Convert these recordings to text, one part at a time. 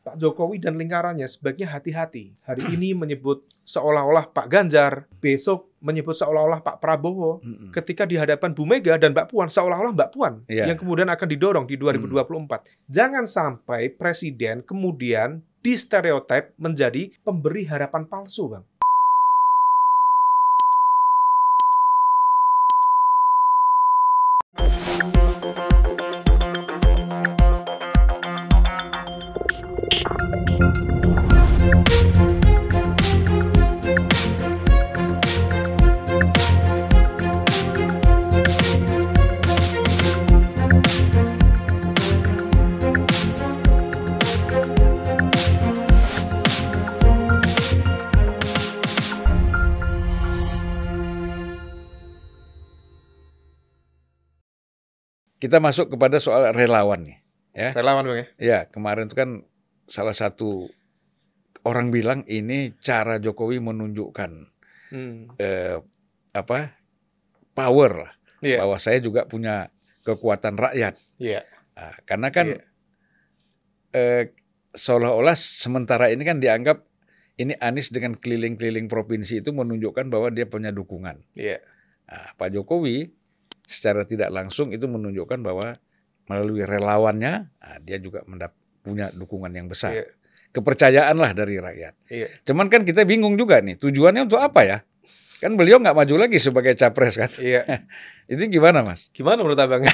Pak Jokowi dan lingkarannya sebaiknya hati-hati. Hari ini menyebut seolah-olah Pak Ganjar, besok menyebut seolah-olah Pak Prabowo. Mm-mm. Ketika di hadapan Bu Mega dan Mbak Puan, seolah-olah Mbak Puan Iya. yang kemudian akan didorong di 2024. Jangan sampai presiden kemudian distereotip menjadi pemberi harapan palsu, Bang. Kita masuk kepada soal relawan nih. Ya, Relawan, Bang ya. ya kemarin itu kan salah satu orang bilang ini cara Jokowi menunjukkan Hmm. eh, apa power lah, Iya. bahwa saya juga punya kekuatan rakyat. Iya. Nah, karena kan Iya. eh, seolah-olah sementara ini kan dianggap ini Anies dengan keliling-keliling provinsi itu menunjukkan bahwa dia punya dukungan. Iya. Nah, Pak Jokowi secara tidak langsung itu menunjukkan bahwa melalui relawannya nah, dia juga mendap punya dukungan yang besar. Iya. Kepercayaan lah dari rakyat. Iya. Cuman kan kita bingung juga nih tujuannya untuk apa ya? Kan beliau nggak maju lagi sebagai capres kan? Iya. Ini gimana mas? Gimana menurut Abang?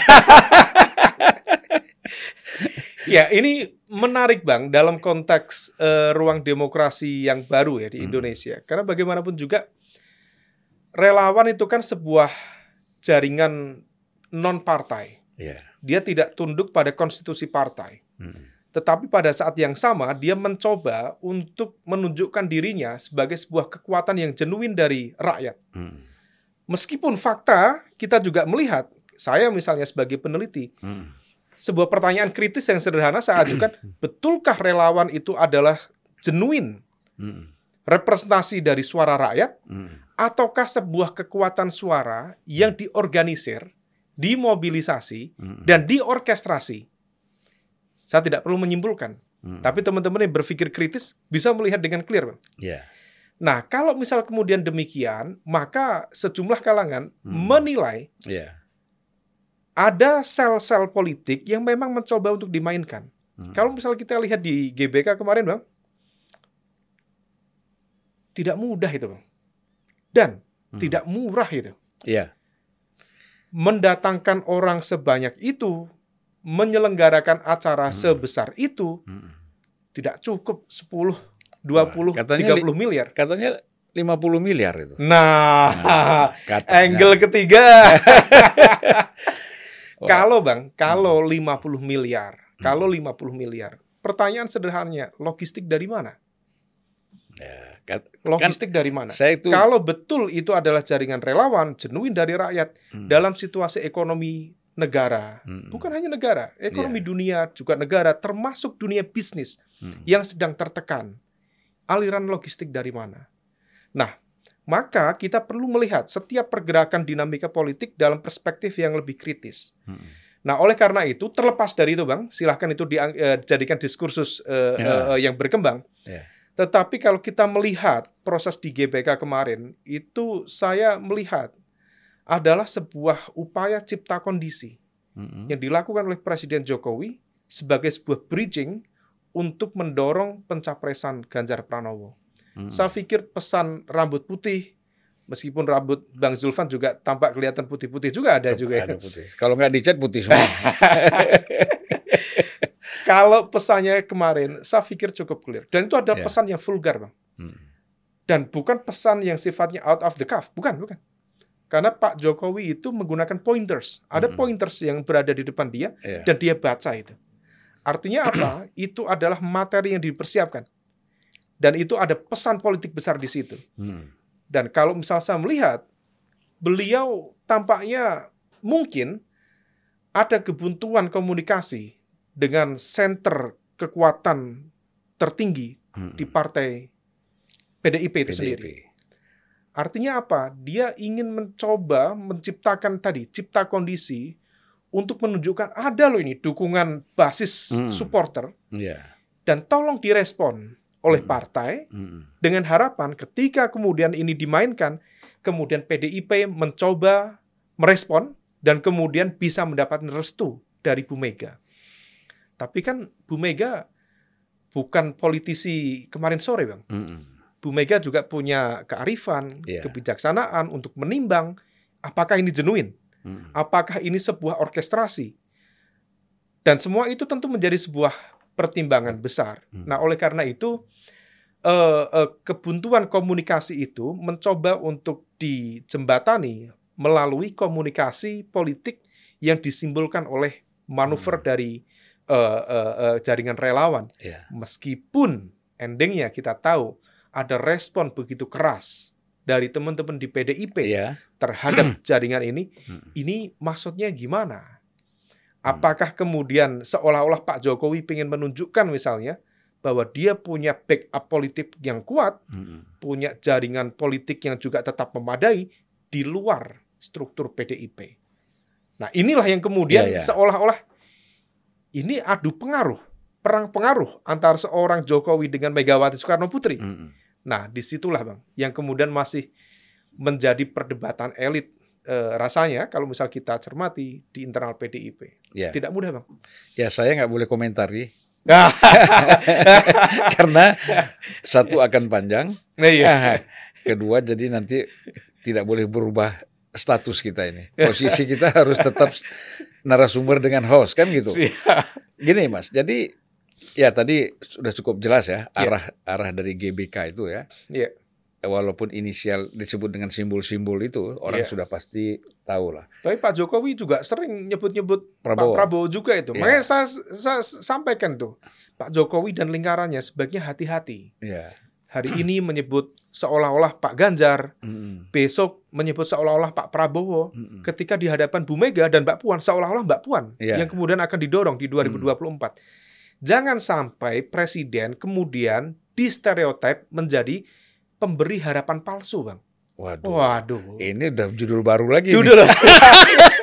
ya, ini menarik Bang dalam konteks eh, ruang demokrasi yang baru ya di Hmm. Indonesia. Karena bagaimanapun juga relawan itu kan sebuah jaringan non partai. Iya. Dia tidak tunduk pada konstitusi partai. Hmm. Tetapi pada saat yang sama dia mencoba untuk menunjukkan dirinya sebagai sebuah kekuatan yang genuin dari rakyat. Hmm. Meskipun fakta kita juga melihat, saya misalnya sebagai peneliti, Hmm. sebuah pertanyaan kritis yang sederhana saya ajukan, betulkah relawan itu adalah genuin Hmm. representasi dari suara rakyat Hmm. Ataukah sebuah kekuatan suara yang diorganisir, dimobilisasi Hmm. dan diorkestrasi? Saya tidak perlu menyimpulkan, Hmm. tapi teman-teman yang berpikir kritis bisa melihat dengan clear. Bang. Iya. Nah, kalau misal kemudian demikian, maka sejumlah kalangan Hmm. menilai Iya. ada sel-sel politik yang memang mencoba untuk dimainkan. Hmm. Kalau misal kita lihat di GBK kemarin, Bang, tidak mudah itu, Bang. Dan Hmm. tidak murah itu. Iya. Mendatangkan orang sebanyak itu, menyelenggarakan acara Hmm. sebesar itu, Hmm. tidak cukup 10, 20, Wah, katanya 30 miliar. Katanya 50 miliar itu. Nah, Nah, katanya. angle ketiga. Kalau Bang, kalau 50 miliar, kalau 50 miliar, pertanyaan sederhananya, logistik dari mana? Kat- Logistik dari mana? saya itu Kalau betul itu adalah jaringan relawan, genuin dari rakyat, Hmm. dalam situasi ekonomi negara, Hmm. bukan hanya negara, ekonomi dunia juga negara, termasuk dunia bisnis Hmm. yang sedang tertekan. Aliran logistik dari mana? Nah, maka kita perlu melihat setiap pergerakan dinamika politik dalam perspektif yang lebih kritis. Hmm. Nah, oleh karena itu, terlepas dari itu, Bang, silahkan itu dijadikan diskursus eh, Ya. eh, yang berkembang. Ya. Tetapi kalau kita melihat proses di GBK kemarin, itu saya melihat adalah sebuah upaya cipta kondisi Hmm. yang dilakukan oleh Presiden Jokowi sebagai sebuah bridging untuk mendorong pencapresan Ganjar Pranowo. Hmm. Saya pikir pesan rambut putih, meskipun rambut Bang Zulfan juga tampak kelihatan putih-putih juga ada juga. ya. Ada putih. Kalau nggak dicat putih semua. Kalau pesannya kemarin, saya pikir cukup clear. Dan itu ada Ya. pesan yang vulgar, Bang. Hmm. Dan bukan pesan yang sifatnya out of the cuff. Bukan, bukan. Karena Pak Jokowi itu menggunakan pointers. Ada Mm-mm. pointers yang berada di depan dia, Iya. dan dia baca itu. Artinya apa? itu adalah materi yang dipersiapkan. Dan itu ada pesan politik besar di situ. Hmm. Dan kalau misal saya melihat, beliau tampaknya mungkin ada kebuntuan komunikasi dengan center kekuatan tertinggi Hmm. di partai PDIP itu PDIP. sendiri. Artinya apa? Dia ingin mencoba menciptakan tadi, cipta kondisi untuk menunjukkan ada loh ini dukungan basis Hmm. supporter Iya. dan tolong direspon oleh Hmm. partai Mm-mm. dengan harapan ketika kemudian ini dimainkan, kemudian PDIP mencoba merespon dan kemudian bisa mendapatkan restu dari Bu Mega. Tapi kan Bu Mega bukan politisi kemarin sore, Bang. Mm-mm. Bu Mega juga punya kearifan, Iya. kebijaksanaan untuk menimbang apakah ini genuine, Mm-mm. apakah ini sebuah orkestrasi. Dan semua itu tentu menjadi sebuah pertimbangan besar. Hmm. Nah, oleh karena itu eh, eh, kebuntuan komunikasi itu mencoba untuk dijembatani melalui komunikasi politik yang disimbolkan oleh manuver Hmm. dari eh, eh, eh, jaringan relawan. Iya. Meskipun endingnya kita tahu ada respon begitu keras dari teman-teman di PDIP Iya. terhadap jaringan ini, ini maksudnya gimana? Apakah kemudian seolah-olah Pak Jokowi ingin menunjukkan misalnya bahwa dia punya backup politik yang kuat, Mm-mm. punya jaringan politik yang juga tetap memadai di luar struktur PDIP. Nah, inilah yang kemudian Iya, iya. seolah-olah ini adu pengaruh, perang pengaruh antara seorang Jokowi dengan Megawati Soekarno Putri. Mm-mm. Nah, di situlah bang, yang kemudian masih menjadi perdebatan elit eh, rasanya kalau misal kita cermati di internal PDIP. Ya. Tidak mudah bang. ya saya nggak boleh komentari Nah, karena satu akan panjang, iya. kedua jadi nanti tidak boleh berubah status kita ini. Posisi kita harus tetap narasumber dengan host kan gitu. Siap. Gini Mas, jadi ya tadi sudah cukup jelas ya Iya. arah arah dari GBK itu ya. Iya. Walaupun inisial disebut dengan simbol-simbol itu orang Iya. sudah pasti tahu lah. Tapi Pak Jokowi juga sering nyebut-nyebut Prabowo. Pak Prabowo juga itu. Iya. Makanya saya, saya sampaikan tuh, Pak Jokowi dan lingkarannya sebaiknya hati-hati. Ya. Hari ini menyebut seolah-olah Pak Ganjar, Mm-mm. besok menyebut seolah-olah Pak Prabowo, Mm-mm. ketika di hadapan Bu Mega dan Mbak Puan seolah-olah Mbak Puan Iya. yang kemudian akan didorong di 2024. Jangan sampai presiden kemudian distereotip menjadi pemberi harapan palsu, Bang. Waduh. Waduh. Ini udah judul baru lagi. Judul.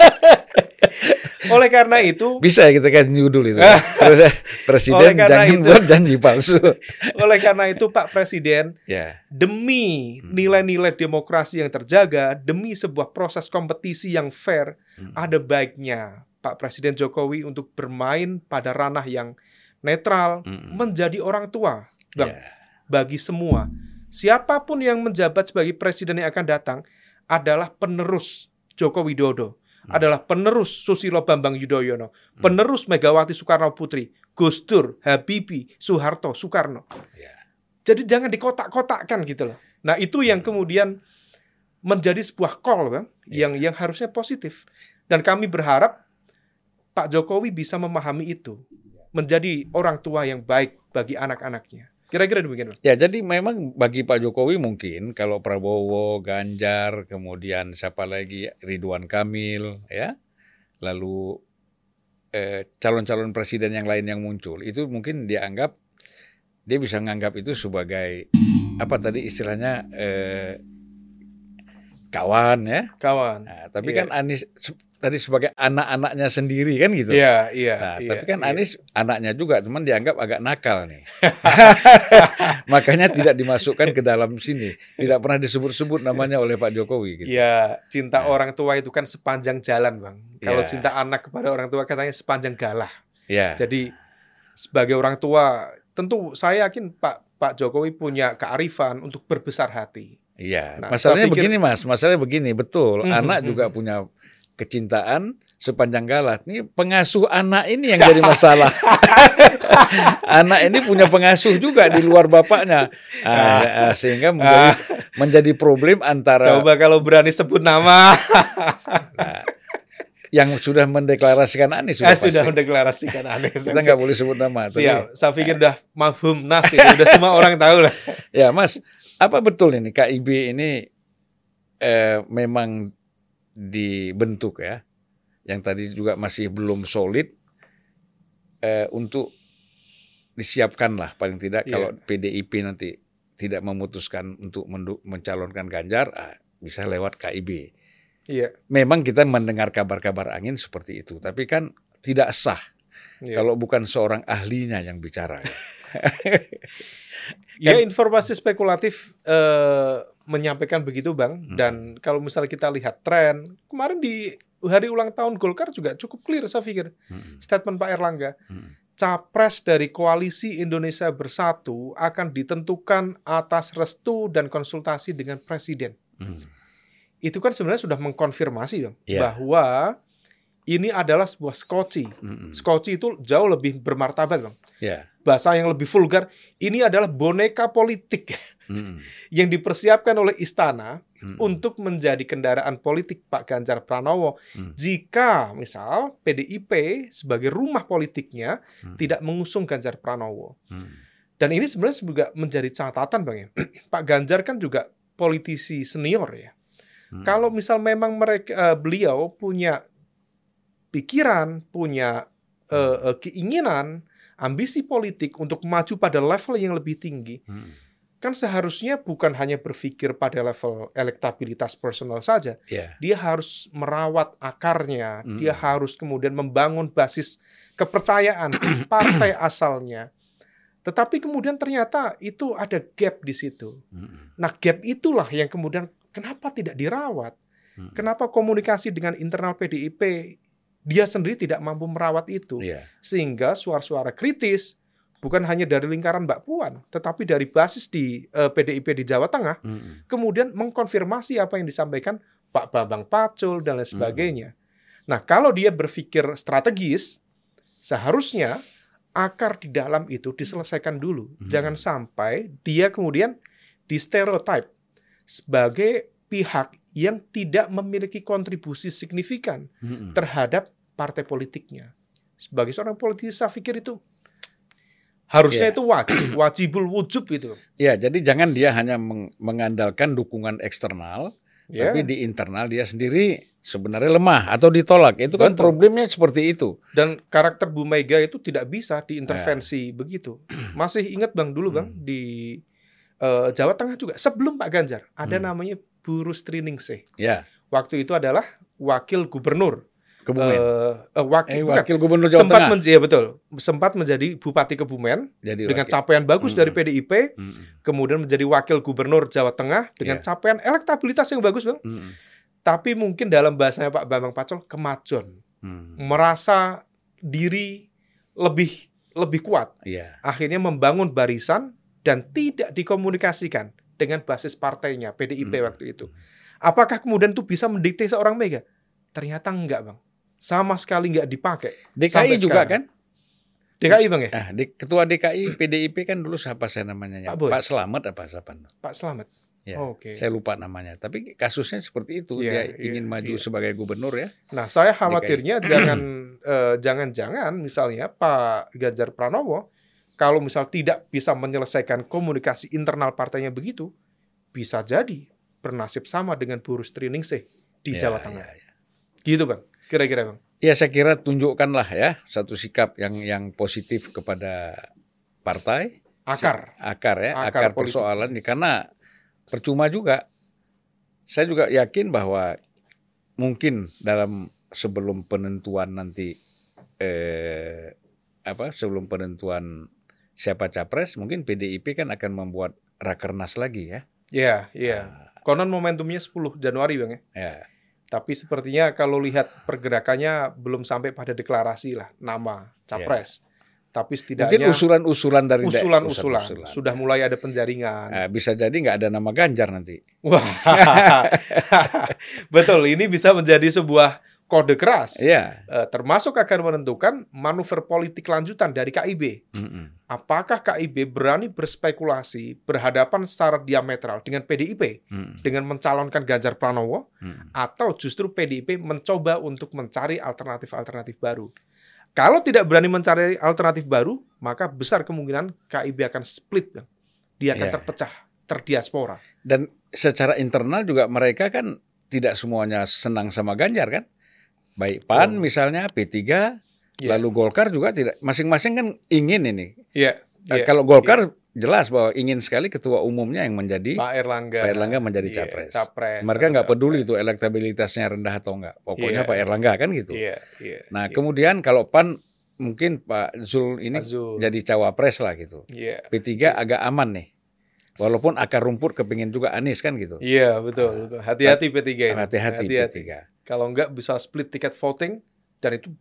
Oleh karena itu, Bisa ya kita kasih judul itu. Oleh presiden jangan itu- buat janji palsu. oleh karena itu Pak Presiden ya. demi Hmm. nilai-nilai demokrasi yang terjaga, demi sebuah proses kompetisi yang fair, Hmm. ada baiknya Pak Presiden Jokowi untuk bermain pada ranah yang netral, Mm-mm. menjadi orang tua Bang, Ya. bagi semua. Siapa pun yang menjabat sebagai presiden yang akan datang adalah penerus Joko Widodo, Hmm. adalah penerus Susilo Bambang Yudhoyono, penerus Megawati Soekarno Putri, Gus Dur, Habibie, Soeharto, Soekarno. Ya. Jadi jangan dikotak-kotakkan gitu loh. Nah, itu yang kemudian menjadi sebuah call Bang, Ya. yang yang harusnya positif. Dan kami berharap Pak Jokowi bisa memahami itu, menjadi orang tua yang baik bagi anak-anaknya. Kira-kira demikian. Ya, jadi memang bagi Pak Jokowi mungkin kalau Prabowo, Ganjar, kemudian siapa lagi Ridwan Kamil, ya, lalu eh, calon-calon presiden yang lain yang muncul itu mungkin dianggap dia bisa menganggap itu sebagai apa tadi istilahnya eh, kawan ya. Kawan. Nah, tapi Iya. kan Anies tadi sebagai anak-anaknya sendiri kan gitu. Iya, iya. Nah, iya, tapi kan iya. Anies anaknya juga, cuman dianggap agak nakal nih. Makanya tidak dimasukkan ke dalam sini. Tidak pernah disebut-sebut namanya oleh Pak Jokowi gitu. Iya, cinta Ya. orang tua itu kan sepanjang jalan, Bang. Kalau Ya. cinta anak kepada orang tua katanya sepanjang galah. Ya. Jadi sebagai orang tua, tentu saya yakin Pak Pak Jokowi punya kearifan untuk berbesar hati. Iya. Nah, Masalahnya pikir- begini, Mas. Masalahnya begini, betul. Mhm, Anak mhm. juga punya kecintaan sepanjang galah. Ini pengasuh anak ini yang jadi masalah. anak ini punya pengasuh juga di luar bapaknya. Ah, ah, sehingga menjadi menjadi problem antara Coba kalau berani sebut nama. Nah, yang sudah mendeklarasikan Anies Eh, sudah, pasti. sudah mendeklarasikan aneh. Kita nggak boleh sebut nama. tapi- Siap. Saya pikir udah mafhum nas itu. Udah semua orang tahu lah. ya, Mas, apa betul ini KIB ini eh, memang dibentuk ya, yang tadi juga masih belum solid eh, untuk disiapkan lah paling tidak Iya. kalau PDIP nanti tidak memutuskan untuk mencalonkan Ganjar, ah, bisa lewat KIB. Iya. Memang kita mendengar kabar-kabar angin seperti itu, tapi kan tidak sah iya. kalau bukan seorang ahlinya yang bicara. ya informasi spekulatif eh, menyampaikan begitu bang. Hmm. Dan kalau misalnya kita lihat tren kemarin di hari ulang tahun Golkar juga cukup clear saya pikir Hmm. statement Pak Erlangga. Hmm. Capres dari koalisi Indonesia Bersatu akan ditentukan atas restu dan konsultasi dengan presiden. Hmm. Itu kan sebenarnya sudah mengkonfirmasi dong Iya. bahwa ini adalah sebuah skoci. Hmm. Skoci itu jauh lebih bermartabat bang. Ya. Bahasa yang lebih vulgar, ini adalah boneka politik Hmm. yang dipersiapkan oleh istana Hmm. untuk menjadi kendaraan politik Pak Ganjar Pranowo. Hmm. Jika misal PDIP sebagai rumah politiknya Hmm. tidak mengusung Ganjar Pranowo. Hmm. Dan ini sebenarnya juga menjadi catatan Bang ya. Pak Ganjar kan juga politisi senior ya. Hmm. Kalau misal memang mereka eh, beliau punya pikiran, punya eh, eh, keinginan, ambisi politik untuk maju pada level yang lebih tinggi, Hmm. Kan seharusnya bukan hanya berpikir pada level elektabilitas personal saja. Ya. Dia harus merawat akarnya, Hmm. dia harus kemudian membangun basis kepercayaan di partai asalnya. Tetapi kemudian ternyata itu ada gap di situ. Hmm. Nah, gap itulah yang kemudian kenapa tidak dirawat? Hmm. Kenapa komunikasi dengan internal PDIP dia sendiri tidak mampu merawat itu? Ya. Sehingga suara-suara kritis bukan hanya dari lingkaran Mbak Puan, tetapi dari basis di eh, PDIP di Jawa Tengah Hmm. kemudian mengkonfirmasi apa yang disampaikan Pak Bambang Pacul dan lain Hmm. sebagainya. Nah, kalau dia berpikir strategis, seharusnya akar di dalam itu diselesaikan dulu. Hmm. Jangan sampai dia kemudian distereotip sebagai pihak yang tidak memiliki kontribusi signifikan Hmm. terhadap partai politiknya. Sebagai seorang politisi, saya pikir itu harusnya Iya. itu wajib, wajibul wujub itu. Ya, jadi jangan dia hanya meng- mengandalkan dukungan eksternal, Ya. tapi di internal dia sendiri sebenarnya lemah atau ditolak. Itu kan Betul. problemnya seperti itu. Dan karakter Bu Mega itu tidak bisa diintervensi begitu. Masih ingat Bang dulu Bang Hmm. di eh, Jawa Tengah juga sebelum Pak Ganjar ada Hmm. namanya Bu Rustri Ningsih. Ya, Waktu itu adalah wakil gubernur. Kebumen. Eh, wakil, eh, wakil gubernur Jawa sempat Tengah. menjadi ya betul, sempat menjadi bupati Kebumen jadi dengan wakil. capaian bagus Hmm. dari PDIP, Hmm. kemudian menjadi wakil gubernur Jawa Tengah dengan Iya. capaian elektabilitas yang bagus Bang. Hmm. Tapi mungkin dalam bahasanya Pak Bambang Pacul kemajon, Hmm. merasa diri lebih lebih kuat. Iya. akhirnya membangun barisan dan tidak dikomunikasikan dengan basis partainya PDIP Hmm. waktu itu. Apakah kemudian itu bisa mendikte seorang Mega? Ternyata enggak, Bang. Sama sekali enggak dipakai. DKI juga sekarang. kan? DKI, Bang ya? Ah, di, ketua DKI PDIP kan dulu siapa saya namanya? Pak Boy. Pak Selamat apa siapa? Pak Slamet. Ya, Oke. Saya lupa namanya. Tapi kasusnya seperti itu. Iya, Dia iya, ingin maju iya. sebagai gubernur ya. Nah, saya khawatirnya jangan eh, jangan-jangan misalnya Pak Ganjar Pranowo kalau misal tidak bisa menyelesaikan komunikasi internal partainya begitu, bisa jadi bernasib sama dengan Bu Rustri Ningsih di Ya, Jawa Tengah. ya, ya. Gitu, Bang. Kira-kira, Bang. Ya saya kira tunjukkanlah ya satu sikap yang yang positif kepada partai Akar. akar ya Akar akar, persoalan ini karena percuma juga saya juga yakin bahwa mungkin dalam sebelum penentuan nanti eh apa sebelum penentuan siapa capres mungkin PDIP kan akan membuat rakernas lagi ya. Iya, iya. Nah, Konon momentumnya 10 Januari, Bang ya. ya. Tapi sepertinya kalau lihat pergerakannya belum sampai pada deklarasi lah nama capres. Tapi Mungkin setidaknya usulan-usulan dari da- usulan-usulan usulan-usulan. sudah mulai ada penjaringan. Nah, bisa jadi nggak ada nama Ganjar nanti. Wah. Betul, ini bisa menjadi sebuah kode keras. Iya. Eh, termasuk akan menentukan manuver politik lanjutan dari KIB. Mm-mm. Apakah KIB berani berspekulasi berhadapan secara diametral dengan PDIP Mm-mm. dengan mencalonkan Ganjar Pranowo Mm-mm. atau justru PDIP mencoba untuk mencari alternatif-alternatif baru. Kalau tidak berani mencari alternatif baru, maka besar kemungkinan KIB akan split. Dia akan Iya. terpecah, terdiaspora. Dan secara internal juga mereka kan tidak semuanya senang sama Ganjar kan? Baik PAN Oh. misalnya, P3, Iya. lalu Golkar juga tidak. Masing-masing kan ingin ini. Iya. Eh, iya. Kalau Golkar jelas bahwa ingin sekali ketua umumnya yang menjadi Pak Erlangga. Pak Erlangga menjadi Iya, capres. capres mereka nggak peduli itu elektabilitasnya rendah atau enggak. Pokoknya Iya. Pak Erlangga kan gitu. Iya, iya. Nah, iya. kemudian kalau PAN mungkin Pak Zul ini Pak Zul. jadi cawapres lah gitu. Iya. P3 agak aman nih. Walaupun akar rumput kepingin juga Anies kan gitu. Iya, betul, betul. Hati-hati P3 ini. Hati-hati. P3. Kalau enggak bisa split tiket voting dan itu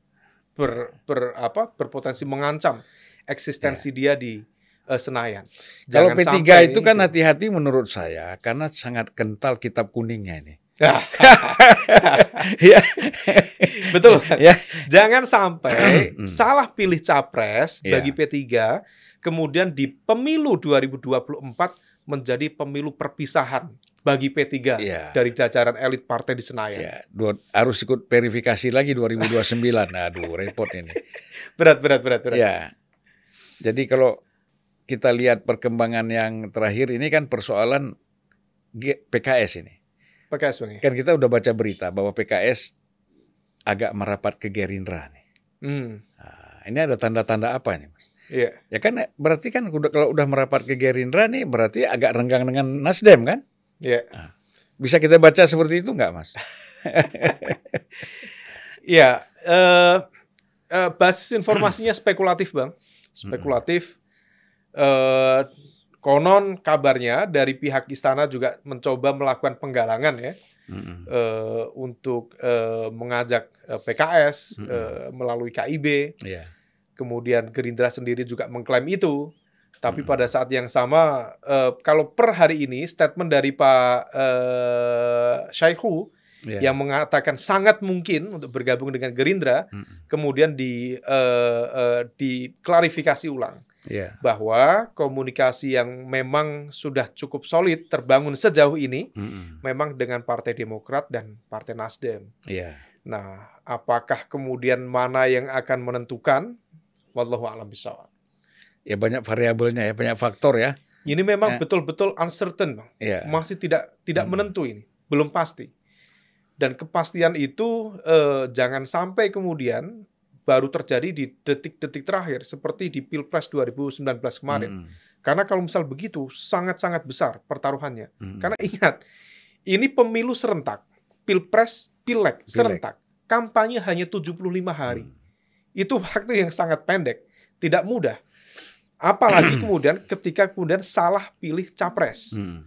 ber, ber apa berpotensi mengancam eksistensi dia di eh, Senayan. Ya. Kalau Jangan P3 sampai itu kan hati-hati menurut saya karena sangat kental kitab kuningnya ini. Iya. Betul. Ya. Jangan sampai Hmm. salah pilih capres Iya. bagi P3 kemudian di pemilu 2024 menjadi pemilu perpisahan bagi P3 Iya. dari jajaran elit partai di Senayan. Ya, dua, harus ikut verifikasi lagi 2029. Aduh, repot ini. Berat berat berat berat. Ya. Jadi kalau kita lihat perkembangan yang terakhir ini kan persoalan PKS ini. PKS Bang. ya? Kan kita udah baca berita bahwa PKS agak merapat ke Gerindra nih. Hmm. Nah, ini ada tanda-tanda apa nih, Mas? Iya. Ya kan berarti kan udah kalau udah merapat ke Gerindra nih berarti agak renggang dengan Nasdem kan? Iya. Bisa kita baca seperti itu nggak, Mas? Iya, eh, eh, basis informasinya spekulatif, Bang. Spekulatif. Eh, konon kabarnya dari pihak istana juga mencoba melakukan penggalangan ya Mm-mm. eh, untuk eh, mengajak eh, PKS Mm-mm. eh, melalui KIB. Iya. Kemudian Gerindra sendiri juga mengklaim itu. Tapi Mm-mm. pada saat yang sama, eh, kalau per hari ini statement dari Pak eh, Syaihu Iya. yang mengatakan sangat mungkin untuk bergabung dengan Gerindra, Mm-mm. kemudian di eh, eh, diklarifikasi ulang Iya. bahwa komunikasi yang memang sudah cukup solid terbangun sejauh ini Mm-mm. memang dengan Partai Demokrat dan Partai Nasdem. Iya. Nah, apakah kemudian mana yang akan menentukan? Wallahu a'lam bishawab. Ya banyak variabelnya ya, banyak faktor ya. Ini memang Eh. betul-betul uncertain, Bang. Iya. masih tidak tidak Hmm. menentu ini, belum pasti. Dan kepastian itu eh, jangan sampai kemudian baru terjadi di detik-detik terakhir seperti di Pilpres 2019 kemarin. Mm-mm. Karena kalau misal begitu sangat-sangat besar pertaruhannya. Mm-mm. Karena ingat, ini pemilu serentak, Pilpres, Pileg serentak. Kampanye hanya 75 hari. Mm. Itu waktu yang sangat pendek, tidak mudah. Apalagi kemudian ketika kemudian salah pilih capres. Mm-mm.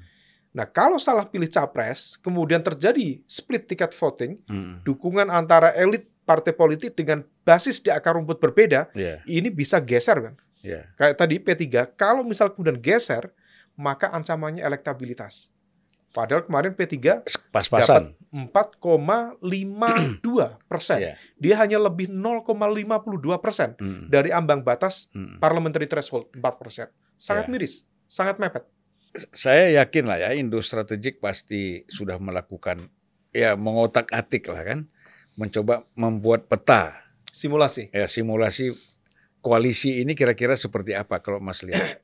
Nah, kalau salah pilih capres, kemudian terjadi split ticket voting, Mm-mm. dukungan antara elit partai politik dengan basis di akar rumput berbeda, Iya. ini bisa geser, Bang. Iya. Kayak tadi P3, kalau misal kemudian geser, maka ancamannya elektabilitas. Padahal kemarin P3 Pas-pasan. 4,52 persen. Iya. Dia hanya lebih 0,52 persen Mm-mm. dari ambang batas Mm-mm. parliamentary threshold 4 persen. Sangat Ya. miris, sangat mepet. Saya yakin lah ya Indo Strategik pasti sudah melakukan ya mengotak-atik lah kan, mencoba membuat peta Simulasi. ya simulasi koalisi ini kira-kira seperti apa kalau Mas lihat.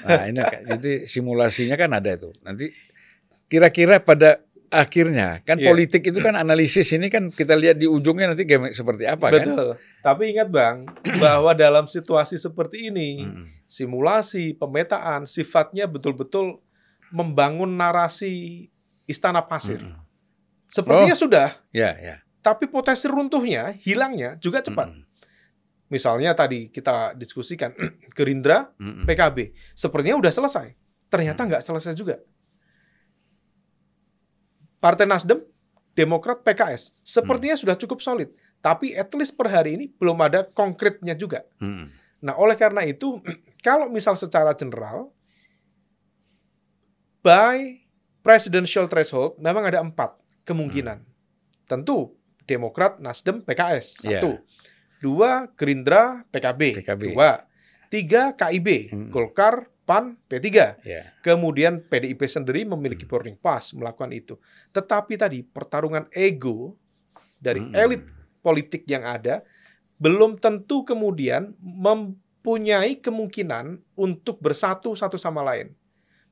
Nah ini jadi simulasinya kan ada itu. Nanti kira-kira pada akhirnya kan Iya. politik itu kan analisis ini kan kita lihat di ujungnya nanti game- seperti apa kan. Betul. Tapi ingat Bang, bahwa dalam situasi seperti ini, Mm-mm. simulasi, pemetaan sifatnya betul-betul membangun narasi istana pasir. Mm-mm. Sepertinya Oh. sudah, Ya ya. tapi potensi runtuhnya, hilangnya juga cepat. Mm-mm. Misalnya tadi kita diskusikan Gerindra, Mm-mm. PKB, sepertinya udah selesai. Ternyata Hmm. nggak selesai juga. Partai Nasdem, Demokrat, PKS, sepertinya Hmm. sudah cukup solid. Tapi at least per hari ini belum ada konkretnya juga. Mm-mm. Nah, oleh karena itu, kalau misal secara general, by presidential threshold memang ada empat kemungkinan. Tentu Demokrat, Nasdem, PKS Iya. satu, dua Gerindra, PKB, PKB. dua, tiga KIB, Hmm. Golkar, PAN, P3. Ya. Kemudian PDIP sendiri memiliki boarding pass melakukan itu. Tetapi tadi pertarungan ego dari Mm-mm. elit politik yang ada belum tentu kemudian mempunyai kemungkinan untuk bersatu satu sama lain.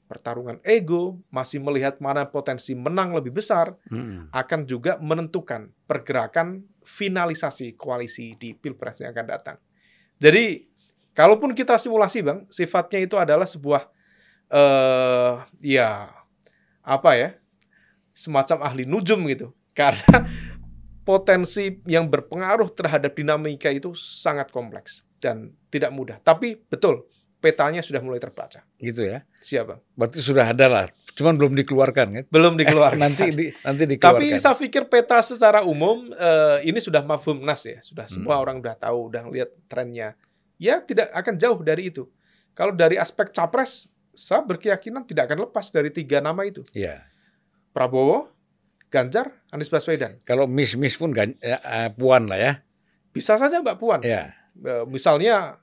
Pertarungan ego masih melihat mana potensi menang lebih besar Mm-mm. akan juga menentukan pergerakan finalisasi koalisi di pilpres yang akan datang. Jadi, kalaupun kita simulasi, bang, sifatnya itu adalah sebuah, eh, ya apa ya, semacam ahli nujum gitu. Karena potensi yang berpengaruh terhadap dinamika itu sangat kompleks dan tidak mudah. Tapi betul, petanya sudah mulai terbaca. Gitu ya. Siapa? Berarti sudah ada lah, cuman belum dikeluarkan kan? Belum dikeluarkan. nanti di, nanti dikeluarkan. Tapi saya pikir peta secara umum eh, ini sudah mafhum nas ya, sudah semua Hmm. orang sudah tahu, udah lihat trennya. Ya tidak akan jauh dari itu. Kalau dari aspek capres, saya berkeyakinan tidak akan lepas dari tiga nama itu. Iya. Prabowo, Ganjar, Anies Baswedan. Kalau miss-miss pun gan, ya, eh, puan lah ya. Bisa saja Mbak Puan. Ya. Eh, misalnya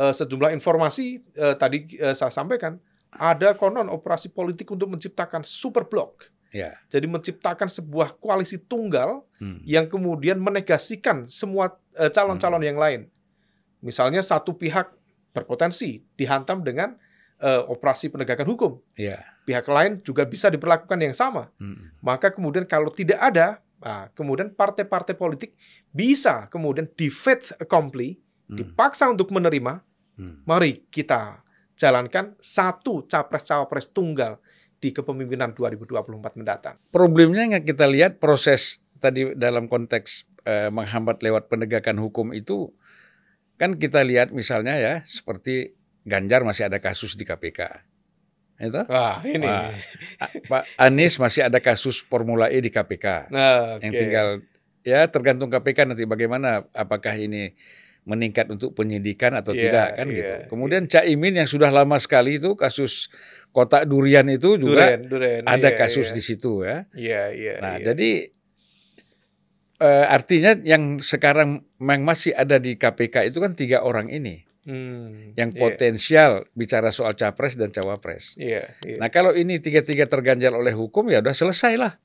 eh, sejumlah informasi eh, tadi eh, saya sampaikan ada konon operasi politik untuk menciptakan super blok. Ya. Jadi menciptakan sebuah koalisi tunggal Hmm. yang kemudian menegasikan semua eh, calon-calon yang lain. Misalnya satu pihak berpotensi dihantam dengan eh, operasi penegakan hukum. Ya. Pihak lain juga bisa diperlakukan yang sama. Hmm. Maka kemudian kalau tidak ada, nah, kemudian partai-partai politik bisa kemudian di fait accompli, Hmm. dipaksa untuk menerima, Hmm. mari kita jalankan satu capres-cawapres tunggal di kepemimpinan 2024 mendatang. Problemnya yang kita lihat proses tadi dalam konteks eh, menghambat lewat penegakan hukum itu kan kita lihat misalnya ya seperti Ganjar masih ada kasus di KPK. Itu? Wah, ini. Wah. Pak Anies masih ada kasus Formula E di KPK. Nah, Yang oke. tinggal ya tergantung KPK nanti bagaimana apakah ini meningkat untuk penyidikan atau Iya, tidak kan iya, gitu. Kemudian Caimin yang sudah lama sekali itu kasus kotak durian itu juga Duren, Duren, ada iya, kasus iya. di situ ya. Iya, iya. Nah, iya. jadi eh, artinya yang sekarang yang masih ada di KPK itu kan tiga orang ini Hmm, yang iya, potensial bicara soal capres dan cawapres. Iya, iya. Nah, kalau ini tiga-tiga terganjal oleh hukum ya udah selesai lah.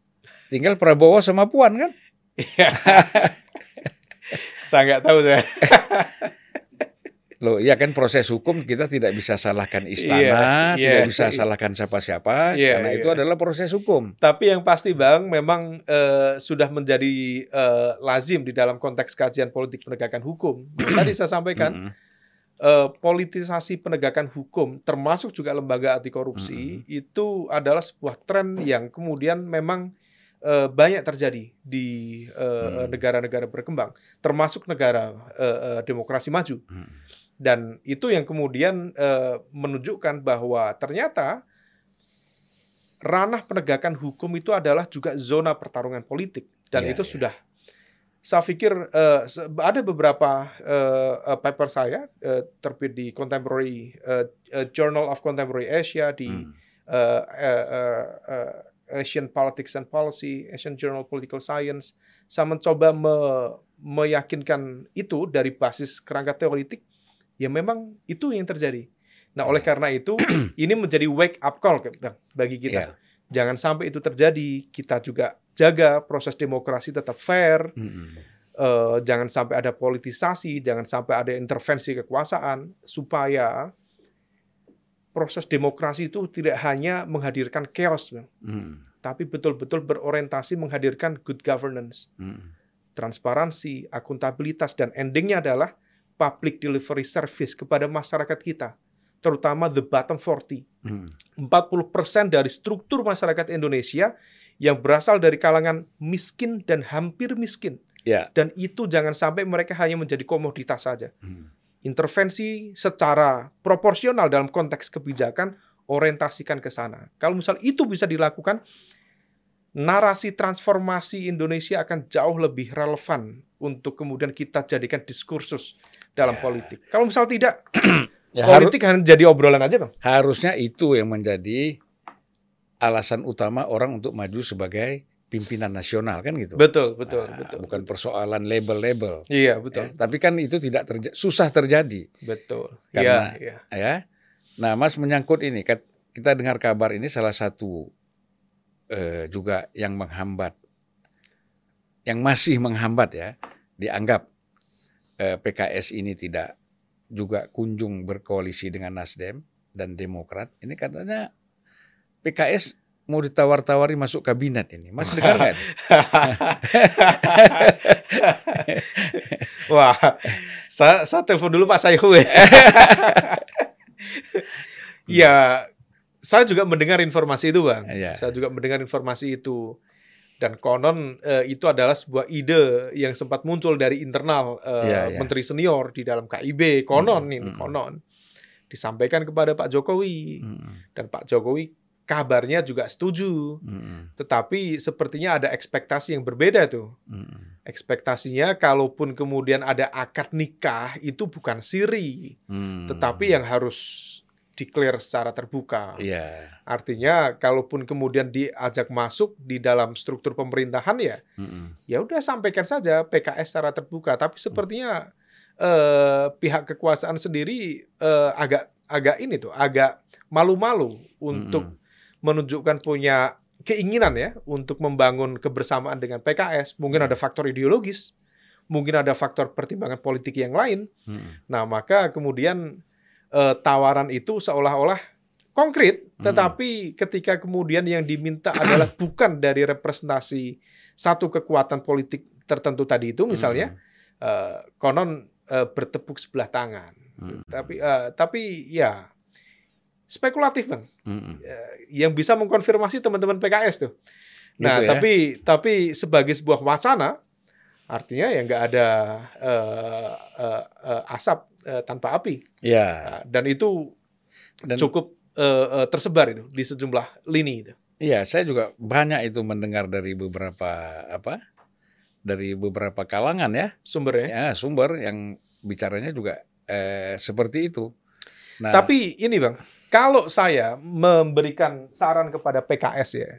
Tinggal Prabowo sama Puan kan? Iya. saya nggak tahu saya. Loh, iya kan proses hukum kita tidak bisa salahkan istana, Iya, tidak iya, bisa iya. salahkan siapa-siapa Iya, karena itu iya. adalah proses hukum. Tapi yang pasti Bang, memang eh, sudah menjadi eh, lazim di dalam konteks kajian politik penegakan hukum. Tadi saya sampaikan, eh, politisasi penegakan hukum, termasuk juga lembaga anti korupsi, itu adalah sebuah tren yang kemudian memang eh, banyak terjadi di Hmm. negara-negara berkembang, termasuk negara eh, demokrasi maju. Dan itu yang kemudian eh, menunjukkan bahwa ternyata ranah penegakan hukum itu adalah juga zona pertarungan politik dan Iya, itu iya. sudah saya pikir se- ada beberapa eh, paper saya eh, terbit di Contemporary eh, eh, Journal of Contemporary Asia di Mm. eh, eh, eh, eh, Asian Politics and Policy, Asian Journal of Political Science. Saya mencoba me- meyakinkan itu dari basis kerangka teoritik, ya memang itu yang terjadi. Nah, oleh Ya. karena itu ini menjadi wake up call bagi kita. Iya. Jangan sampai itu terjadi. Kita juga jaga proses demokrasi tetap fair. Mm-mm. Eh, jangan sampai ada politisasi, jangan sampai ada intervensi kekuasaan supaya proses demokrasi itu tidak hanya menghadirkan chaos, Mm. tapi betul-betul berorientasi menghadirkan good governance, Mm. transparansi, akuntabilitas dan endingnya adalah public delivery service kepada masyarakat kita, terutama the bottom 40. Mm. 40% dari struktur masyarakat Indonesia yang berasal dari kalangan miskin dan hampir miskin. Ya. Dan itu jangan sampai mereka hanya menjadi komoditas saja. Mm. Intervensi secara proporsional dalam konteks kebijakan orientasikan ke sana. Kalau misal itu bisa dilakukan, narasi transformasi Indonesia akan jauh lebih relevan untuk kemudian kita jadikan diskursus dalam Ya. politik. Kalau misal tidak, Ya, politik hanya jadi obrolan aja, Bang. harusnya itu yang menjadi alasan utama orang untuk maju sebagai pimpinan nasional kan gitu. Betul, betul, Nah, betul. Bukan persoalan label-label. Iya, ya. betul. Tapi kan itu tidak terja- susah terjadi Betul. Karena- Iya, iya. ya. Nah, Mas menyangkut ini kita dengar kabar ini salah satu eh, juga yang menghambat yang masih menghambat ya dianggap eh, PKS ini tidak juga kunjung berkoalisi dengan Nasdem dan Demokrat. Ini katanya PKS mau ditawar-tawari masuk kabinet ini. Mas dengar nggak? Wah, saya, saya telepon dulu Pak Sayhu ya. ya, saya juga mendengar informasi itu, Bang. Iya. Saya juga mendengar informasi itu. Dan konon eh, itu adalah sebuah ide yang sempat muncul dari internal eh, Iya, iya. menteri senior di dalam KIB. Konon Mm, ini mm. konon disampaikan kepada Pak Jokowi Mm, dan Pak Jokowi kabarnya juga setuju. mm, Tetapi sepertinya ada ekspektasi yang berbeda tuh. mm, Ekspektasinya kalaupun kemudian ada akad nikah itu bukan siri, mm. tetapi yang harus declare secara terbuka. Iya. Artinya kalaupun kemudian diajak masuk di dalam struktur pemerintahan ya, Mm, ya udah sampaikan saja PKS secara terbuka. Tapi sepertinya eh, pihak kekuasaan sendiri eh, agak agak ini tuh, agak malu-malu untuk menunjukkan punya keinginan ya untuk membangun kebersamaan dengan PKS. Mungkin Hmm. ada faktor ideologis, mungkin ada faktor pertimbangan politik yang lain. mm, Nah, maka kemudian eh, tawaran itu seolah-olah konkret, Hmm. tetapi ketika kemudian yang diminta adalah bukan dari representasi satu kekuatan politik tertentu tadi itu, misalnya eh, konon eh, bertepuk sebelah tangan. mm, Tapi eh, tapi ya spekulatif bang, mm, Eh, yang bisa mengkonfirmasi teman-teman PKS tuh. Nah, Gitu ya? tapi tapi sebagai sebuah wacana, artinya ya nggak ada eh, eh, asap eh, tanpa api. Ya. Nah, dan itu Dan cukup eh, eh, tersebar itu di sejumlah lini itu. Iya, saya juga banyak itu mendengar dari beberapa apa? Dari beberapa kalangan ya, sumbernya. ya sumber yang bicaranya juga eh, seperti itu. Nah, Tapi ini bang, kalau saya memberikan saran kepada PKS ya,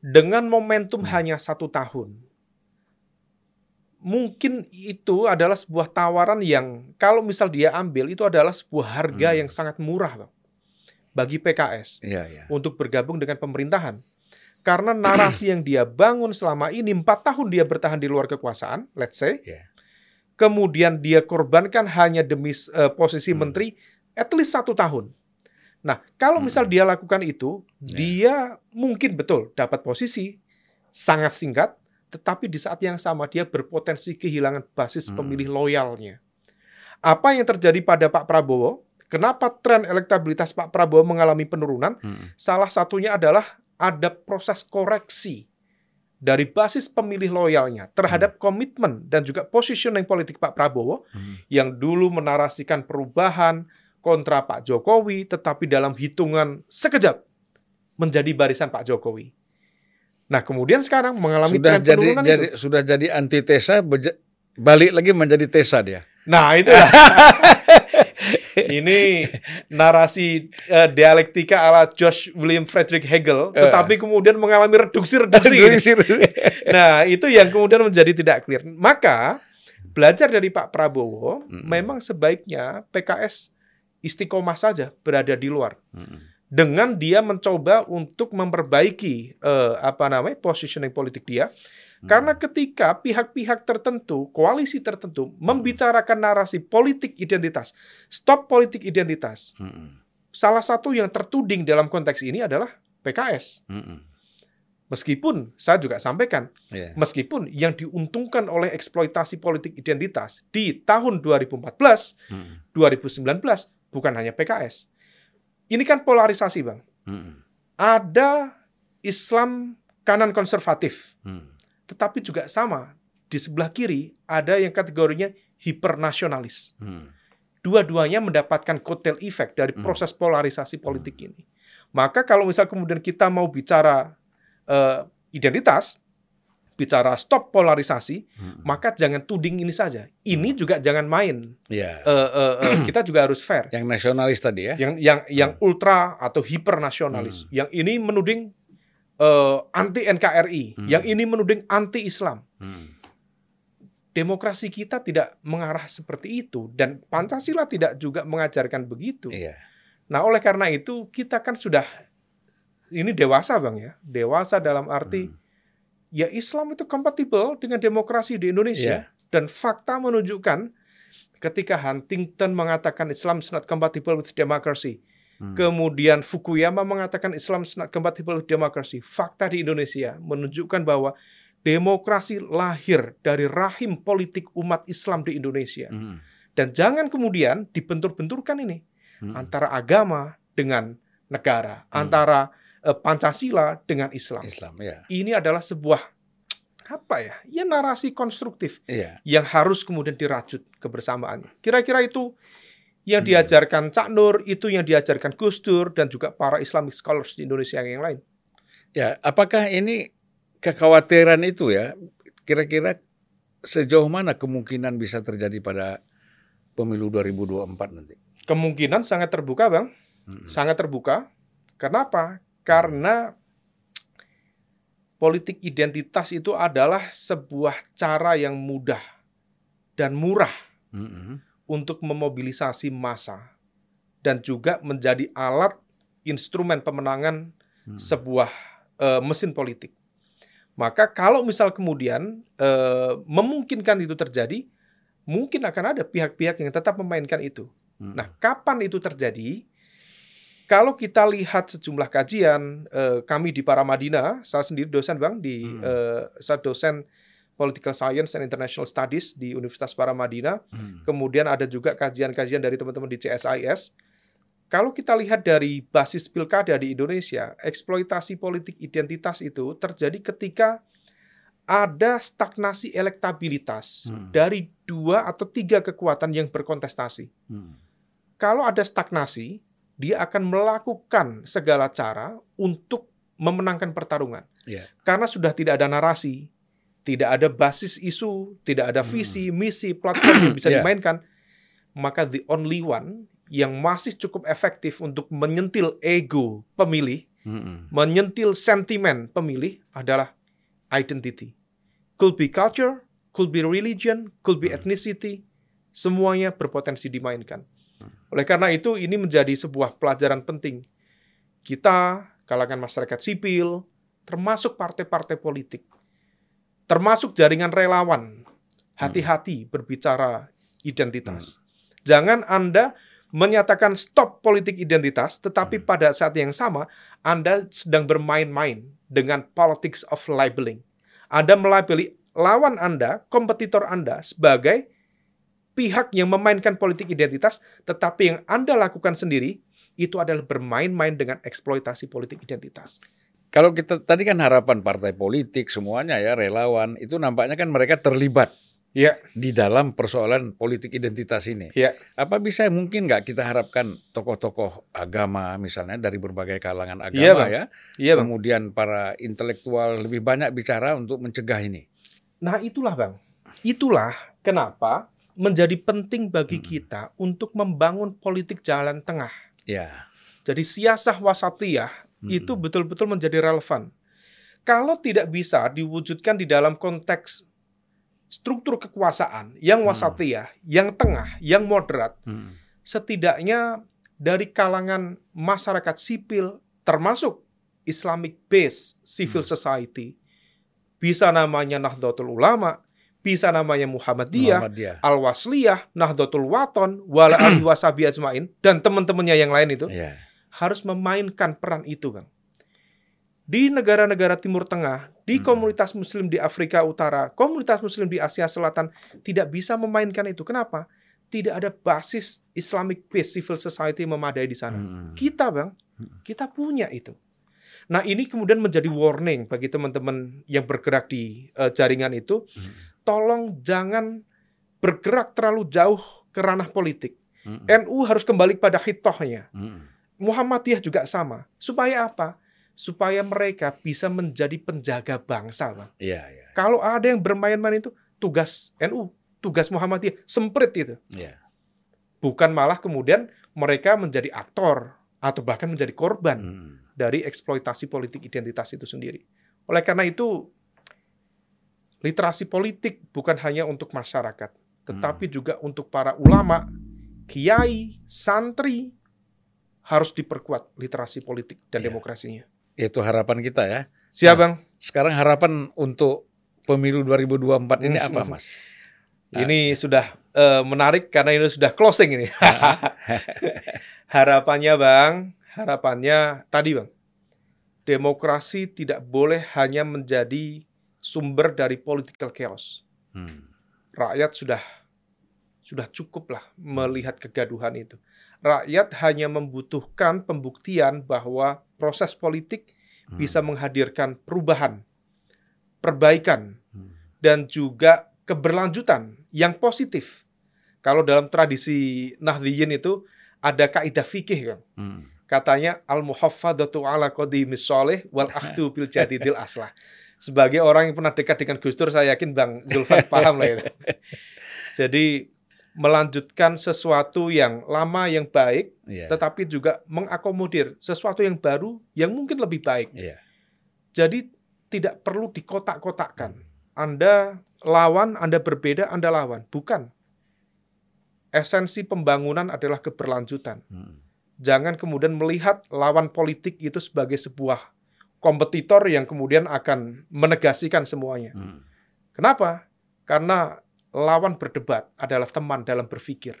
dengan momentum Hmm. hanya satu tahun, mungkin itu adalah sebuah tawaran yang kalau misal dia ambil itu adalah sebuah harga Hmm. yang sangat murah bang, bagi PKS iya ya. untuk bergabung dengan pemerintahan. Karena narasi yang dia bangun selama ini empat tahun dia bertahan di luar kekuasaan, let's say, Iya. kemudian dia korbankan hanya demi eh, posisi Hmm. menteri, at least satu tahun. Nah, kalau Hmm. misal dia lakukan itu, Ya. dia mungkin betul dapat posisi sangat singkat, tetapi di saat yang sama dia berpotensi kehilangan basis Hmm. pemilih loyalnya. Apa yang terjadi pada Pak Prabowo? Kenapa tren elektabilitas Pak Prabowo mengalami penurunan? Mm, Salah satunya adalah ada proses koreksi dari basis pemilih loyalnya terhadap komitmen dan juga positioning politik Pak Prabowo mm. yang dulu menarasikan perubahan kontra Pak Jokowi, tetapi dalam hitungan sekejap menjadi barisan Pak Jokowi. Nah, kemudian sekarang mengalami Sudah tren jadi, penurunan jadi itu. sudah jadi antitesa balik lagi menjadi tesa dia. Nah, itu ini narasi eh, dialektika ala Josh William Frederick Hegel, Eh. tetapi kemudian mengalami reduksi-reduksi. ini. Nah, itu yang kemudian menjadi tidak clear. Maka belajar dari Pak Prabowo, Mm-mm. memang sebaiknya PKS istiqomah saja berada di luar Mm, dengan dia mencoba untuk memperbaiki eh, apa namanya positioning politik dia. mm. Karena ketika pihak-pihak tertentu, koalisi tertentu membicarakan narasi politik identitas, stop politik identitas. Mm, Salah satu yang tertuding dalam konteks ini adalah PKS. mm, mm. Meskipun saya juga sampaikan Iya. Meskipun yang diuntungkan oleh eksploitasi politik identitas di tahun 2014, Mm, 2019 bukan hanya PKS. Ini kan polarisasi, Bang. mm, Ada Islam kanan konservatif, mm. tetapi juga sama di sebelah kiri ada yang kategorinya hipernasionalis. Mm. Dua-duanya mendapatkan kotel efek dari Hmm. proses polarisasi politik ini. Maka kalau misal kemudian kita mau bicara eh, identitas, bicara stop polarisasi, Mm. maka jangan tuding ini saja. Ini juga jangan main. Iya. Eh, eh, eh, kita juga harus fair. Yang nasionalis tadi ya. Yang yang yang ultra atau hipernasionalis. Yang ini menuding eh, anti NKRI, Hmm. yang ini menuding anti Islam. Mm. Demokrasi kita tidak mengarah seperti itu dan Pancasila tidak juga mengajarkan begitu. Iya. Nah, oleh karena itu kita kan sudah ini dewasa, Bang ya. Dewasa dalam arti Mm. Ya Islam itu kompatibel dengan demokrasi di Indonesia Iya. dan fakta menunjukkan ketika Huntington mengatakan Islam is not compatible with democracy, Mm. kemudian Fukuyama mengatakan Islam is not compatible with democracy, fakta di Indonesia menunjukkan bahwa demokrasi lahir dari rahim politik umat Islam di Indonesia. Mm. Dan jangan kemudian dibentur-benturkan ini Mm. antara agama dengan negara, Hmm. antara Pancasila dengan Islam. Islam ya. Ini adalah sebuah apa ya? Ya narasi konstruktif Iya. yang harus kemudian dirajut kebersamaannya. Kira-kira itu yang Hmm. diajarkan Cak Nur, itu yang diajarkan Gus Dur dan juga para Islamic scholars di Indonesia yang lain. Ya, apakah ini kekhawatiran itu ya kira-kira sejauh mana kemungkinan bisa terjadi pada pemilu 2024 nanti? Kemungkinan sangat terbuka, Bang. Hmm. Sangat terbuka. Kenapa? Karena politik identitas itu adalah sebuah cara yang mudah dan murah Hmm. untuk memobilisasi massa dan juga menjadi alat instrumen pemenangan Hmm. sebuah eh, mesin politik. Maka kalau misal kemudian eh, memungkinkan itu terjadi, mungkin akan ada pihak-pihak yang tetap memainkan itu. Hmm. Nah, kapan itu terjadi? Kalau kita lihat sejumlah kajian eh, kami di Paramadina, saya sendiri dosen bang di Hmm. eh, saya dosen Political Science and International Studies di Universitas Paramadina. Hmm. Kemudian ada juga kajian-kajian dari teman-teman di CSIS. Kalau kita lihat dari basis pilkada di Indonesia, eksploitasi politik identitas itu terjadi ketika ada stagnasi elektabilitas Hmm. dari dua atau tiga kekuatan yang berkontestasi. Hmm. Kalau ada stagnasi, dia akan melakukan segala cara untuk memenangkan pertarungan. Iya. Karena sudah tidak ada narasi, tidak ada basis isu, tidak ada Hmm. visi, misi, platform yang bisa Iya. dimainkan, maka the only one yang masih cukup efektif untuk menyentil ego pemilih, Hmm. menyentil sentimen pemilih adalah identity. Could be culture, could be religion, could be Hmm. ethnicity, semuanya berpotensi dimainkan. Hmm. Oleh karena itu ini menjadi sebuah pelajaran penting. Kita, kalangan masyarakat sipil, termasuk partai-partai politik, termasuk jaringan relawan, hati-hati berbicara identitas. Jangan Anda menyatakan stop politik identitas, tetapi Hmm. pada saat yang sama Anda sedang bermain-main dengan politics of labeling. Anda melabeli lawan Anda, kompetitor Anda sebagai pihak yang memainkan politik identitas, tetapi yang Anda lakukan sendiri itu adalah bermain-main dengan eksploitasi politik identitas. Kalau kita tadi kan harapan partai politik semuanya ya relawan itu nampaknya kan mereka terlibat Ya, di dalam persoalan politik identitas ini. ya. Apa bisa mungkin nggak kita harapkan tokoh-tokoh agama misalnya dari berbagai kalangan Iya, agama Bang. ya, Iya, Bang. kemudian para intelektual lebih banyak bicara untuk mencegah ini. Nah, itulah, Bang. Itulah kenapa menjadi penting bagi Hmm. kita untuk membangun politik jalan tengah. Ya. Jadi siasah wasatiyah Mm-mm. itu betul-betul menjadi relevan. Kalau tidak bisa diwujudkan di dalam konteks struktur kekuasaan yang Hmm. wasatiyah, yang tengah, yang moderat, Hmm. setidaknya dari kalangan masyarakat sipil termasuk Islamic based civil Hmm. society bisa namanya Nahdlatul Ulama, bisa namanya Muhammadiyah, Muhammadiyah. Al-Wasliyah, Nahdlatul Waton, Wala Ali Wasabi Ajmain dan teman-temannya yang lain itu Ya. harus memainkan peran itu, Bang. Di negara-negara Timur Tengah, di Hmm. komunitas muslim di Afrika Utara, komunitas muslim di Asia Selatan tidak bisa memainkan itu. Kenapa? Tidak ada basis Islamic based civil society memadai di sana. Hmm. Kita, Bang, Hmm. kita punya itu. Nah, ini kemudian menjadi warning bagi teman-teman yang bergerak di eh, jaringan itu, Hmm. Tolong jangan bergerak terlalu jauh ke ranah politik. Hmm. NU harus kembali pada hitohnya. Hmm. Muhammadiyah juga sama. Supaya apa? Supaya mereka bisa menjadi penjaga bangsa, Bang. Iya, iya. Kalau ada yang bermain-main itu tugas NU, tugas Muhammadiyah, semprit itu. Iya. Bukan malah kemudian mereka menjadi aktor atau bahkan menjadi korban Hmm. dari eksploitasi politik identitas itu sendiri. Oleh karena itu, literasi politik bukan hanya untuk masyarakat, tetapi juga untuk para ulama, kiai, santri harus diperkuat literasi politik dan Iya. demokrasinya. Itu harapan kita ya. Siap, Nah. Bang? Sekarang harapan untuk pemilu 2024 ini apa, Mas? Ini sudah eh, menarik karena ini sudah closing ini. harapannya, Bang, harapannya tadi, Bang. Demokrasi tidak boleh hanya menjadi sumber dari political chaos. Hmm. Rakyat sudah sudah cukup lah melihat kegaduhan itu. rakyat hanya membutuhkan pembuktian bahwa proses politik Hmm. bisa menghadirkan perubahan, perbaikan, Hmm. dan juga keberlanjutan yang positif. Kalau dalam tradisi Nahdliyin itu ada kaidah fikih kan. Hmm. Katanya al muhaffadatu ala qadimis wal bil jadidil aslah. Sebagai orang yang pernah dekat dengan Gus Dur, saya yakin Bang Zulfan paham lah itu. Jadi melanjutkan sesuatu yang lama yang baik, Iya. tetapi juga mengakomodir sesuatu yang baru yang mungkin lebih baik. Iya. Jadi tidak perlu dikotak-kotakkan. Anda lawan, Anda berbeda, Anda lawan. Bukan. Esensi pembangunan adalah keberlanjutan. Hmm. Jangan kemudian melihat lawan politik itu sebagai sebuah kompetitor yang kemudian akan menegasikan semuanya. Hmm. Kenapa? Karena lawan berdebat adalah teman dalam berpikir.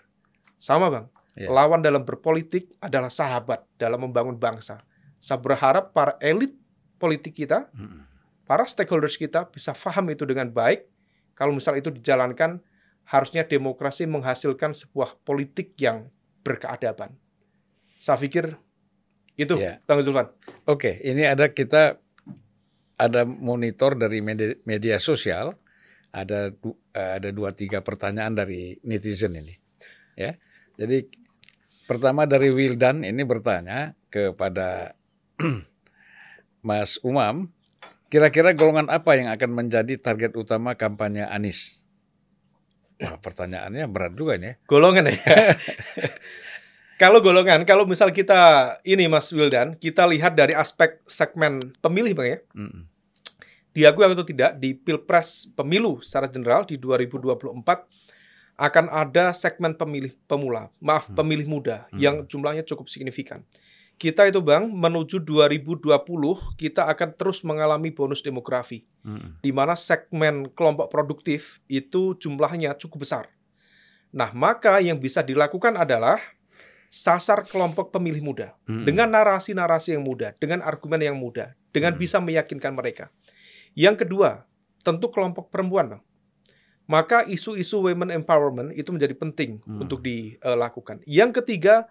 Sama, Bang. Iya. Lawan dalam berpolitik adalah sahabat dalam membangun bangsa. Saya berharap para elit politik kita, Hmm. para stakeholders kita bisa paham itu dengan baik. Kalau misal itu dijalankan, harusnya demokrasi menghasilkan sebuah politik yang berkeadaban. Saya pikir itu, Iya. Bang Zulfan. Oke, ini ada kita ada monitor dari media, media sosial, ada eh, ada dua tiga pertanyaan dari netizen ini, ya. Jadi pertama dari Wildan ini bertanya kepada Mas Umam, kira-kira golongan apa yang akan menjadi target utama kampanye Anies? Wah, pertanyaannya berat juga nih. ya. Golongan ya. kalau golongan, kalau misal kita ini Mas Wildan, kita lihat dari aspek segmen pemilih Bang ya. Mm-mm. diakui atau tidak di Pilpres pemilu secara general di 2024 akan ada segmen pemilih pemula, maaf Hmm. pemilih muda Hmm. yang jumlahnya cukup signifikan. Kita itu Bang menuju 2020 kita akan terus mengalami bonus demografi Mm-mm. di mana segmen kelompok produktif itu jumlahnya cukup besar. Nah, maka yang bisa dilakukan adalah sasar kelompok pemilih muda Mm-mm. dengan narasi-narasi yang mudah, dengan argumen yang mudah, dengan Hmm. bisa meyakinkan mereka. Yang kedua, tentu kelompok perempuan, Bang. Maka isu-isu women empowerment itu menjadi penting Hmm. untuk dilakukan. Yang ketiga,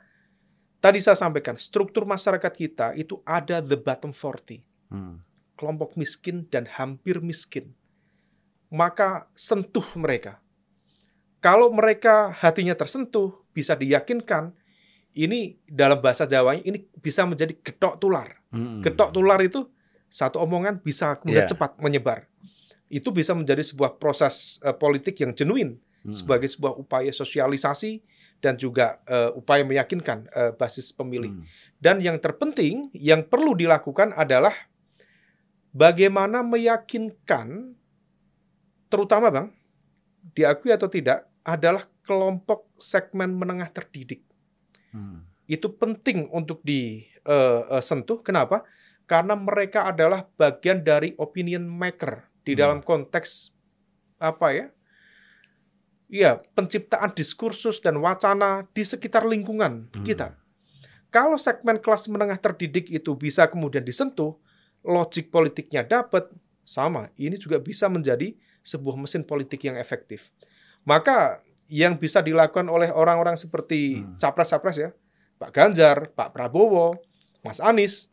tadi saya sampaikan, struktur masyarakat kita itu ada the bottom 40, Mm. kelompok miskin dan hampir miskin. Maka sentuh mereka. Kalau mereka hatinya tersentuh, bisa diyakinkan, ini dalam bahasa Jawanya ini bisa menjadi getok tular. Mm-mm. Getok tular itu satu omongan bisa kemudian Iya. cepat menyebar. Itu bisa menjadi sebuah proses eh, politik yang genuine Mm. sebagai sebuah upaya sosialisasi dan juga eh, upaya meyakinkan eh, basis pemilih. Mm. Dan yang terpenting yang perlu dilakukan adalah bagaimana meyakinkan terutama Bang diakui atau tidak adalah kelompok segmen menengah terdidik Mm. itu penting untuk disentuh. Kenapa? Karena mereka adalah bagian dari opinion maker di Hmm. dalam konteks apa ya? Iya, penciptaan diskursus dan wacana di sekitar lingkungan Hmm. kita. Kalau segmen kelas menengah terdidik itu bisa kemudian disentuh, logik politiknya dapat, sama. Ini juga bisa menjadi sebuah mesin politik yang efektif. Maka yang bisa dilakukan oleh orang-orang seperti Hmm. capres-capres ya, Pak Ganjar, Pak Prabowo, Mas Anies.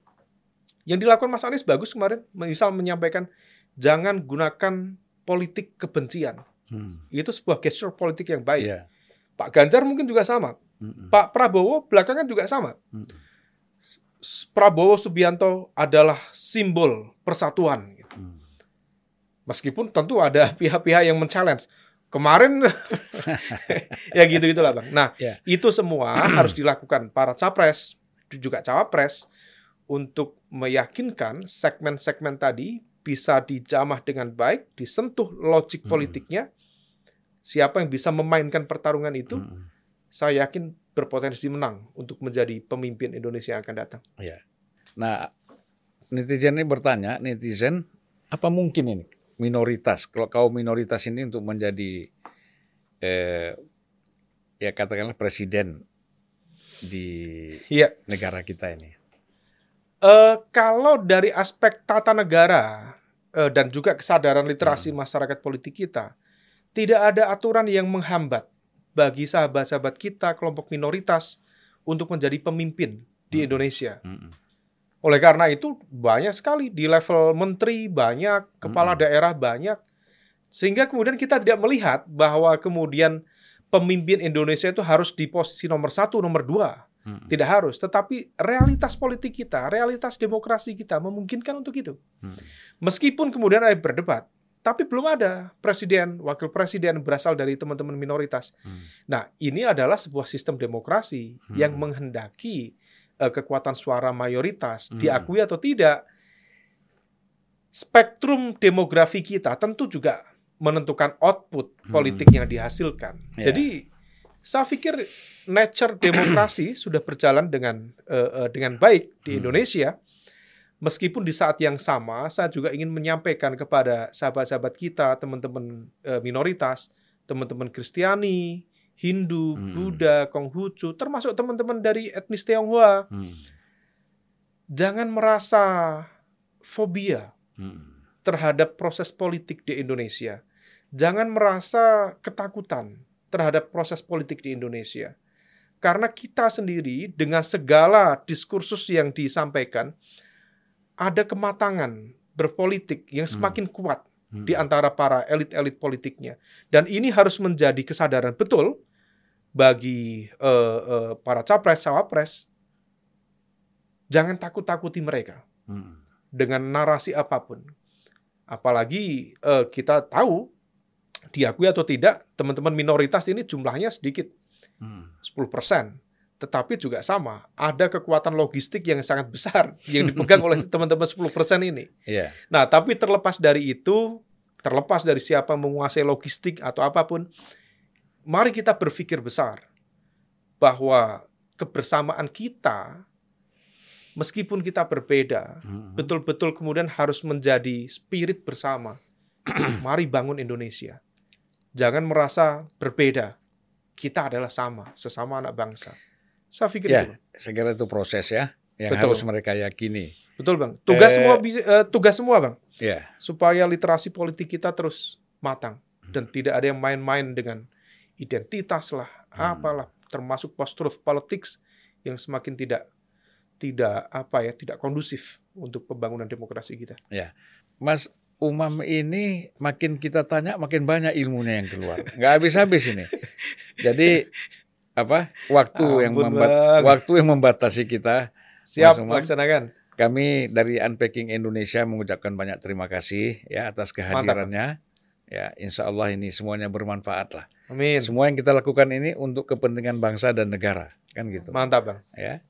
Yang dilakukan Mas Anies bagus kemarin, misal menyampaikan jangan gunakan politik kebencian. Mm. Itu sebuah gesture politik yang baik. Iya. Pak Ganjar mungkin juga sama. Mm-mm. Pak Prabowo belakangan juga sama. S- Prabowo Subianto adalah simbol persatuan. gitu. Mm. Meskipun tentu ada pihak-pihak yang men-challenge. Kemarin ya gitu gitulah bang. Nah Ya. itu semua harus dilakukan para capres juga cawapres untuk meyakinkan segmen-segmen tadi bisa dijamah dengan baik, disentuh logik Hmm. politiknya. Siapa yang bisa memainkan pertarungan itu, Mm-mm. saya yakin berpotensi menang untuk menjadi pemimpin Indonesia yang akan datang. Nah, netizen ini bertanya, netizen, apa mungkin ini minoritas, kalau kaum minoritas ini untuk menjadi, eh, ya katakanlah presiden di Iya. negara kita ini? Eh, kalau dari aspek tata negara eh, dan juga kesadaran literasi masyarakat politik kita, tidak ada aturan yang menghambat bagi sahabat-sahabat kita kelompok minoritas untuk menjadi pemimpin di Hmm. Indonesia. Mm-mm. Oleh karena itu banyak sekali di level menteri banyak, kepala Mm-mm. daerah banyak. Sehingga kemudian kita tidak melihat bahwa kemudian pemimpin Indonesia itu harus di posisi nomor satu, nomor dua. Mm-mm. Tidak harus. Tetapi realitas politik kita, realitas demokrasi kita memungkinkan untuk itu. Mm. Meskipun kemudian ada berdebat, tapi belum ada presiden, wakil presiden berasal dari teman-teman minoritas. Mm. Nah, ini adalah sebuah sistem demokrasi yang Hmm. menghendaki eh, kekuatan suara mayoritas, Hmm. diakui atau tidak. Spektrum demografi kita tentu juga menentukan output Hmm. politik yang dihasilkan. Ya. Jadi, saya pikir nature demokrasi sudah berjalan dengan eh, eh, dengan baik di Hmm. Indonesia. Meskipun di saat yang sama, saya juga ingin menyampaikan kepada sahabat-sahabat kita, teman-teman minoritas, teman-teman Kristiani, Hindu, Hmm. Buddha, Konghucu, termasuk teman-teman dari etnis Tionghoa, Mm. jangan merasa fobia Mm. terhadap proses politik di Indonesia. Jangan merasa ketakutan terhadap proses politik di Indonesia. Karena kita sendiri dengan segala diskursus yang disampaikan, ada kematangan berpolitik yang Hmm. semakin kuat Mm. di antara para elit-elit politiknya. Dan ini harus menjadi kesadaran betul bagi eh, eh, para capres, cawapres. Jangan takut-takuti mereka Mm. dengan narasi apa pun. Apalagi eh, kita tahu, diakui atau tidak, teman-teman minoritas ini jumlahnya sedikit, Mm. 10%. Tetapi juga sama, ada kekuatan logistik yang sangat besar yang dipegang oleh teman-teman 10% ini. Iya. Nah, tapi terlepas dari itu, terlepas dari siapa menguasai logistik atau apa pun, mari kita berpikir besar bahwa kebersamaan kita, meskipun kita berbeda, Mm. betul-betul kemudian harus menjadi spirit bersama. mari bangun Indonesia. Jangan merasa berbeda. Kita adalah sama, sesama anak bangsa. Saya pikir Ya, itu. Saya kira itu proses ya yang Betul. harus mereka yakini. Betul, Bang. Tugas Eh, semua eh, tugas semua, Bang. Ya. supaya literasi politik kita terus matang dan Hmm. tidak ada yang main-main dengan identitas lah, Hmm. apalah, termasuk post-truth politics yang semakin tidak tidak apa ya, tidak kondusif untuk pembangunan demokrasi kita. Mas Umam ini makin kita tanya makin banyak ilmunya yang keluar. Nggak habis-habis ini. Jadi apa? Waktu yang Ampun, membat Bang. waktu yang membatasi kita. Siap, Mas Umam. laksanakan. Kami dari Unpacking Indonesia mengucapkan banyak terima kasih ya atas kehadirannya. Ya, insya Allah ini semuanya bermanfaat lah. Amin. Semua yang kita lakukan ini untuk kepentingan bangsa dan negara, kan gitu. Mantap, Bang. Ya,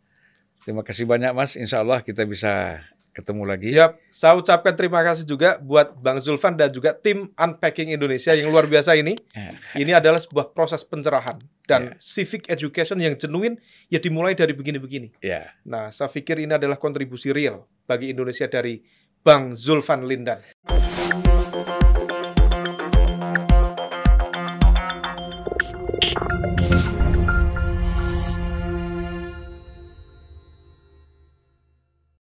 terima kasih banyak Mas. Insya Allah kita bisa ketemu lagi. Siap. Saya ucapkan terima kasih juga buat Bang Zulfan dan juga tim Unpacking Indonesia yang luar biasa ini. Ya. Ini adalah sebuah proses pencerahan dan Ya. civic education yang genuine ya dimulai dari begini-begini. Ya. Nah, saya pikir ini adalah kontribusi real bagi Indonesia dari Bang Zulfan Lindan.